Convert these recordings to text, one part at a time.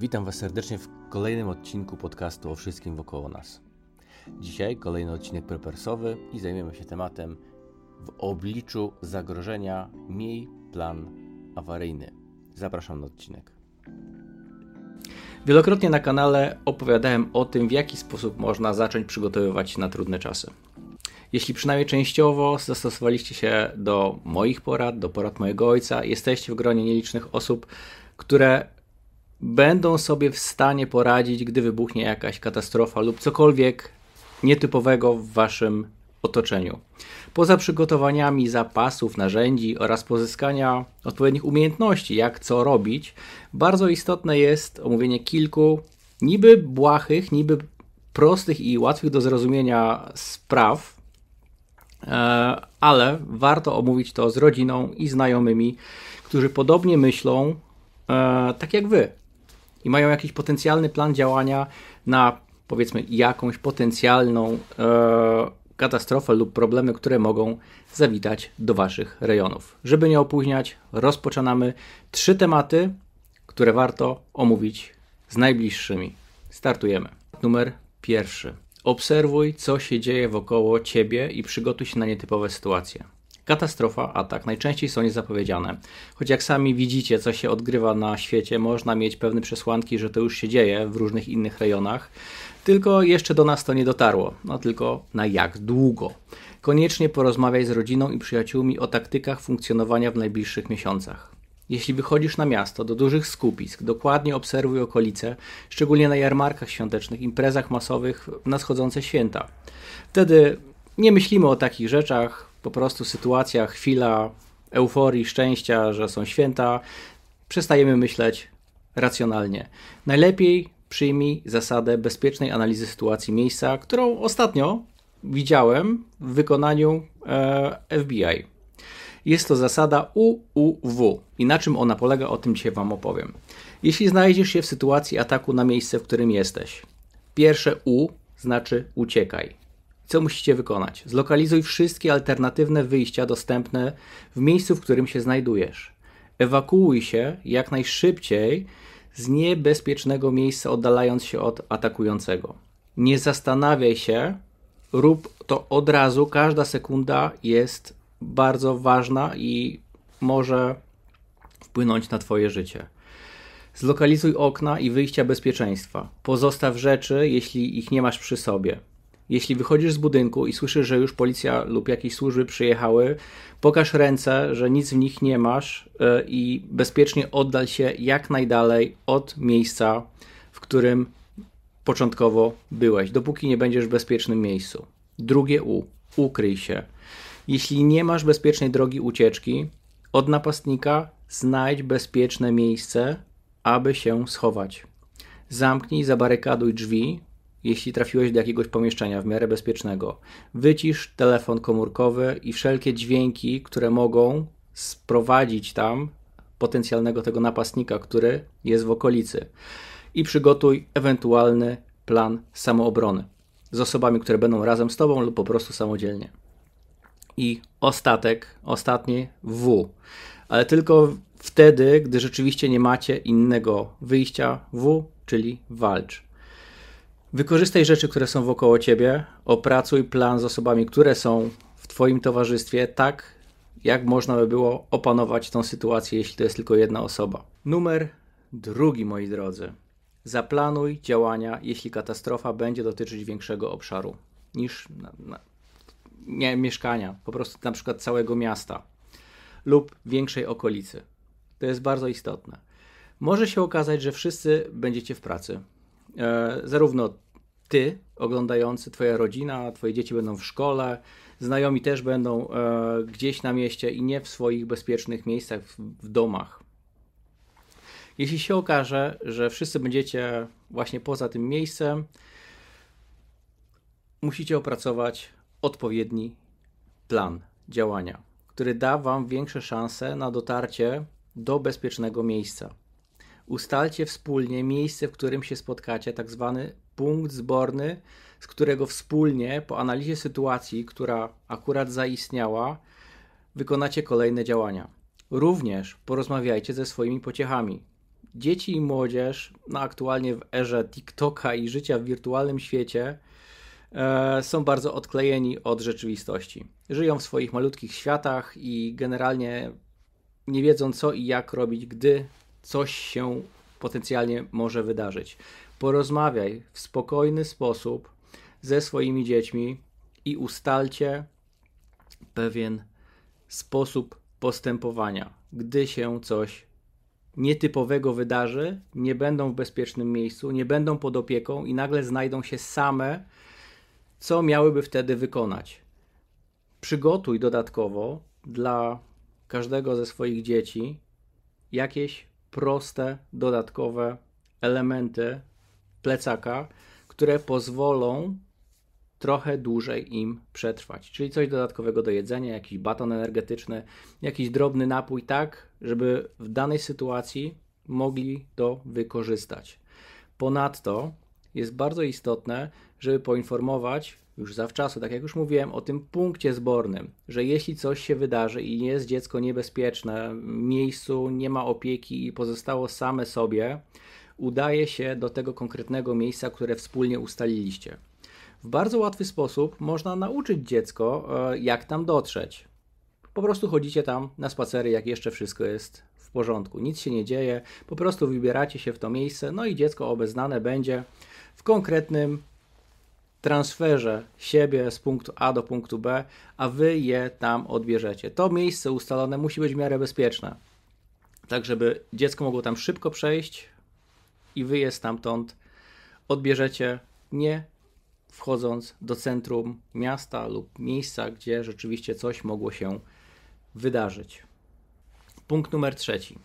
Witam Was serdecznie w kolejnym odcinku podcastu o wszystkim wokoło nas. Dzisiaj kolejny odcinek prepersowy i zajmiemy się tematem w obliczu zagrożenia miej plan awaryjny. Zapraszam na odcinek. Wielokrotnie na kanale opowiadałem o tym, w jaki sposób można zacząć przygotowywać się na trudne czasy. Jeśli przynajmniej częściowo zastosowaliście się do moich porad, do porad mojego ojca, jesteście w gronie nielicznych osób, które będą sobie w stanie poradzić, gdy wybuchnie jakaś katastrofa lub cokolwiek nietypowego w waszym otoczeniu. Poza przygotowaniami zapasów, narzędzi oraz pozyskania odpowiednich umiejętności, jak co robić, bardzo istotne jest omówienie kilku niby błahych, niby prostych i łatwych do zrozumienia spraw, e, ale warto omówić to z rodziną i znajomymi, którzy podobnie myślą, e, tak jak wy i mają jakiś potencjalny plan działania na powiedzmy jakąś potencjalną e, katastrofę lub problemy, które mogą zawitać do Waszych rejonów. Żeby nie opóźniać, rozpoczynamy trzy tematy, które warto omówić z najbliższymi. Startujemy. Numer pierwszy. Obserwuj, co się dzieje wokoło Ciebie i przygotuj się na nietypowe sytuacje. Katastrofa, atak najczęściej są niezapowiedziane. Choć jak sami widzicie, co się odgrywa na świecie, można mieć pewne przesłanki, że to już się dzieje w różnych innych rejonach. Tylko jeszcze do nas to nie dotarło. No tylko na jak długo. Koniecznie porozmawiaj z rodziną i przyjaciółmi o taktykach funkcjonowania w najbliższych miesiącach. Jeśli wychodzisz na miasto, do dużych skupisk, dokładnie obserwuj okolice, szczególnie na jarmarkach świątecznych, imprezach masowych w nadchodzące święta. Wtedy nie myślimy o takich rzeczach, po prostu sytuacja, chwila euforii, szczęścia, że są święta, przestajemy myśleć racjonalnie. Najlepiej przyjmij zasadę bezpiecznej analizy sytuacji miejsca, którą ostatnio widziałem w wykonaniu e, FBI. Jest to zasada UUW i na czym ona polega, o tym dzisiaj Wam opowiem. Jeśli znajdziesz się w sytuacji ataku na miejsce, w którym jesteś, pierwsze U znaczy uciekaj. Co musicie wykonać? Zlokalizuj wszystkie alternatywne wyjścia dostępne w miejscu, w którym się znajdujesz. Ewakuuj się jak najszybciej z niebezpiecznego miejsca, oddalając się od atakującego. Nie zastanawiaj się, rób to od razu. Każda sekunda jest bardzo ważna i może wpłynąć na Twoje życie. Zlokalizuj okna i wyjścia bezpieczeństwa. Pozostaw rzeczy, jeśli ich nie masz przy sobie. Jeśli wychodzisz z budynku i słyszysz, że już policja lub jakieś służby przyjechały, pokaż ręce, że nic w nich nie masz e, i bezpiecznie oddal się jak najdalej od miejsca, w którym początkowo byłeś, dopóki nie będziesz w bezpiecznym miejscu. Drugie U. Ukryj się. Jeśli nie masz bezpiecznej drogi ucieczki, od napastnika znajdź bezpieczne miejsce, aby się schować. Zamknij, zabarykaduj drzwi, jeśli trafiłeś do jakiegoś pomieszczenia w miarę bezpiecznego. Wycisz telefon komórkowy i wszelkie dźwięki, które mogą sprowadzić tam potencjalnego tego napastnika, który jest w okolicy. I przygotuj ewentualny plan samoobrony z osobami, które będą razem z tobą lub po prostu samodzielnie. I ostatek, ostatni W. Ale tylko wtedy, gdy rzeczywiście nie macie innego wyjścia W, czyli walcz. Wykorzystaj rzeczy, które są wokoło ciebie, opracuj plan z osobami, które są w twoim towarzystwie, tak jak można by było opanować tą sytuację, jeśli to jest tylko jedna osoba. Numer drugi, moi drodzy. Zaplanuj działania, jeśli katastrofa będzie dotyczyć większego obszaru niż na, na, nie, mieszkania, po prostu na przykład całego miasta lub większej okolicy. To jest bardzo istotne. Może się okazać, że wszyscy będziecie w pracy, zarówno ty oglądający, twoja rodzina, twoje dzieci będą w szkole, znajomi też będą e, gdzieś na mieście i nie w swoich bezpiecznych miejscach, w domach. Jeśli się okaże, że wszyscy będziecie właśnie poza tym miejscem, musicie opracować odpowiedni plan działania, który da Wam większe szanse na dotarcie do bezpiecznego miejsca. Ustalcie wspólnie miejsce, w którym się spotkacie, tak zwany punkt zborny, z którego wspólnie po analizie sytuacji, która akurat zaistniała, wykonacie kolejne działania. Również porozmawiajcie ze swoimi pociechami. dzieci i młodzież, no aktualnie w erze TikToka i życia w wirtualnym świecie, e, są bardzo odklejeni od rzeczywistości. Żyją w swoich malutkich światach i generalnie nie wiedzą co i jak robić, gdy coś się potencjalnie może wydarzyć. Porozmawiaj w spokojny sposób ze swoimi dziećmi i ustalcie pewien sposób postępowania. Gdy się coś nietypowego wydarzy, nie będą w bezpiecznym miejscu, nie będą pod opieką i nagle znajdą się same, co miałyby wtedy wykonać. Przygotuj dodatkowo dla każdego ze swoich dzieci jakieś proste, dodatkowe elementy plecaka, które pozwolą trochę dłużej im przetrwać. Czyli coś dodatkowego do jedzenia, jakiś baton energetyczny, jakiś drobny napój, tak, żeby w danej sytuacji mogli to wykorzystać. Ponadto jest bardzo istotne, żeby poinformować już zawczasu, tak jak już mówiłem, o tym punkcie zbornym, że jeśli coś się wydarzy i jest dziecko niebezpieczne, miejscu nie ma opieki i pozostało same sobie, udaje się do tego konkretnego miejsca, które wspólnie ustaliliście. W bardzo łatwy sposób można nauczyć dziecko, e, jak tam dotrzeć. Po prostu chodzicie tam na spacery, jak jeszcze wszystko jest w porządku. Nic się nie dzieje, po prostu wybieracie się w to miejsce, no i dziecko obeznane będzie w konkretnym transferze siebie z punktu A do punktu B, a wy je tam odbierzecie. To miejsce ustalone musi być w miarę bezpieczne, tak żeby dziecko mogło tam szybko przejść i wy je stamtąd odbierzecie nie wchodząc do centrum miasta lub miejsca, gdzie rzeczywiście coś mogło się wydarzyć. Punkt numer trzeci.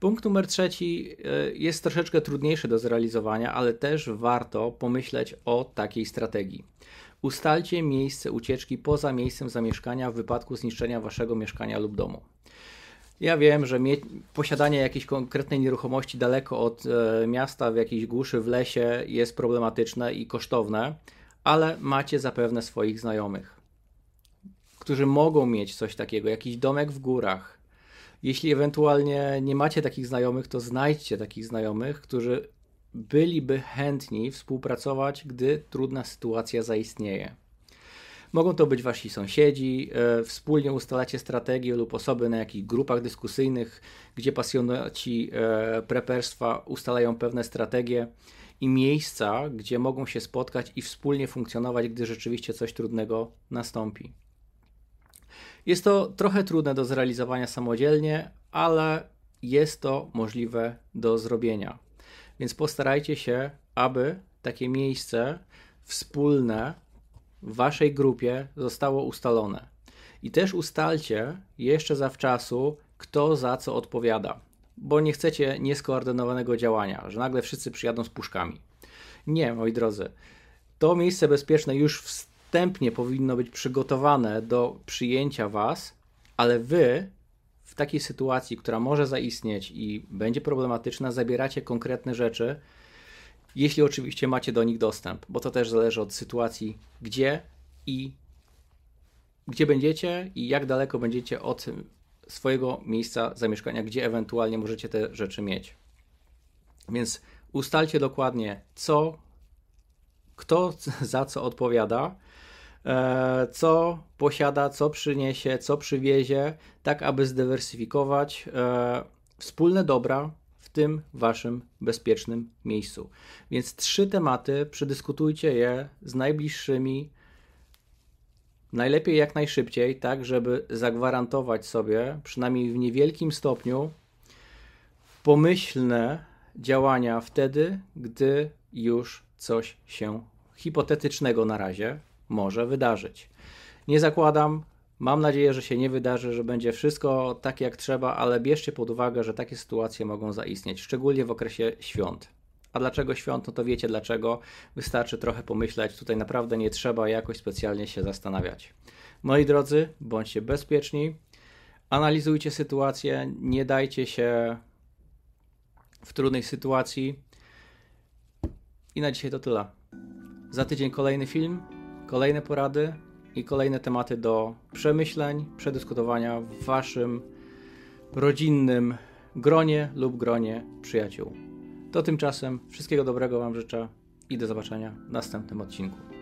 Punkt numer trzeci e, jest troszeczkę trudniejszy do zrealizowania, ale też warto pomyśleć o takiej strategii. Ustalcie miejsce ucieczki poza miejscem zamieszkania w wypadku zniszczenia waszego mieszkania lub domu. Ja wiem, że posiadanie jakiejś konkretnej nieruchomości daleko od e, miasta, w jakiejś głuszy, w lesie jest problematyczne i kosztowne, ale macie zapewne swoich znajomych, którzy mogą mieć coś takiego, jakiś domek w górach. Jeśli ewentualnie nie macie takich znajomych, to znajdźcie takich znajomych, którzy byliby chętni współpracować, gdy trudna sytuacja zaistnieje. Mogą to być wasi sąsiedzi, e, wspólnie ustalacie strategię lub osoby na jakichś grupach dyskusyjnych, gdzie pasjonaci e, preperstwa ustalają pewne strategie i miejsca, gdzie mogą się spotkać i wspólnie funkcjonować, gdy rzeczywiście coś trudnego nastąpi. Jest to trochę trudne do zrealizowania samodzielnie, ale jest to możliwe do zrobienia. Więc postarajcie się, aby takie miejsce wspólne w waszej grupie zostało ustalone. I też ustalcie jeszcze zawczasu, kto za co odpowiada bo nie chcecie nieskoordynowanego działania, że nagle wszyscy przyjadą z puszkami. Nie, moi drodzy. To miejsce bezpieczne już wstępnie powinno być przygotowane do przyjęcia Was, ale Wy w takiej sytuacji, która może zaistnieć i będzie problematyczna, zabieracie konkretne rzeczy, jeśli oczywiście macie do nich dostęp, bo to też zależy od sytuacji, gdzie i gdzie będziecie i jak daleko będziecie od swojego miejsca zamieszkania, gdzie ewentualnie możecie te rzeczy mieć. Więc ustalcie dokładnie, co, kto za co odpowiada, co posiada, co przyniesie, co przywiezie, tak aby zdywersyfikować e, wspólne dobra w tym waszym bezpiecznym miejscu. Więc trzy tematy, przedyskutujcie je z najbliższymi Najlepiej jak najszybciej, tak żeby zagwarantować sobie, przynajmniej w niewielkim stopniu, pomyślne działania wtedy, gdy już coś się hipotetycznego na razie może wydarzyć. Nie zakładam, mam nadzieję, że się nie wydarzy, że będzie wszystko tak jak trzeba, ale bierzcie pod uwagę, że takie sytuacje mogą zaistnieć, szczególnie w okresie świąt. A dlaczego świąt? No to wiecie dlaczego. Wystarczy trochę pomyśleć. Tutaj naprawdę nie trzeba jakoś specjalnie się zastanawiać. Moi drodzy, bądźcie bezpieczni. Analizujcie sytuację. Nie dajcie się w trudnej sytuacji. I na dzisiaj to tyle. Za tydzień kolejny film, kolejne porady i kolejne tematy do przemyśleń, przedyskutowania w waszym rodzinnym gronie lub gronie przyjaciół. To tymczasem wszystkiego dobrego Wam życzę i do zobaczenia w następnym odcinku.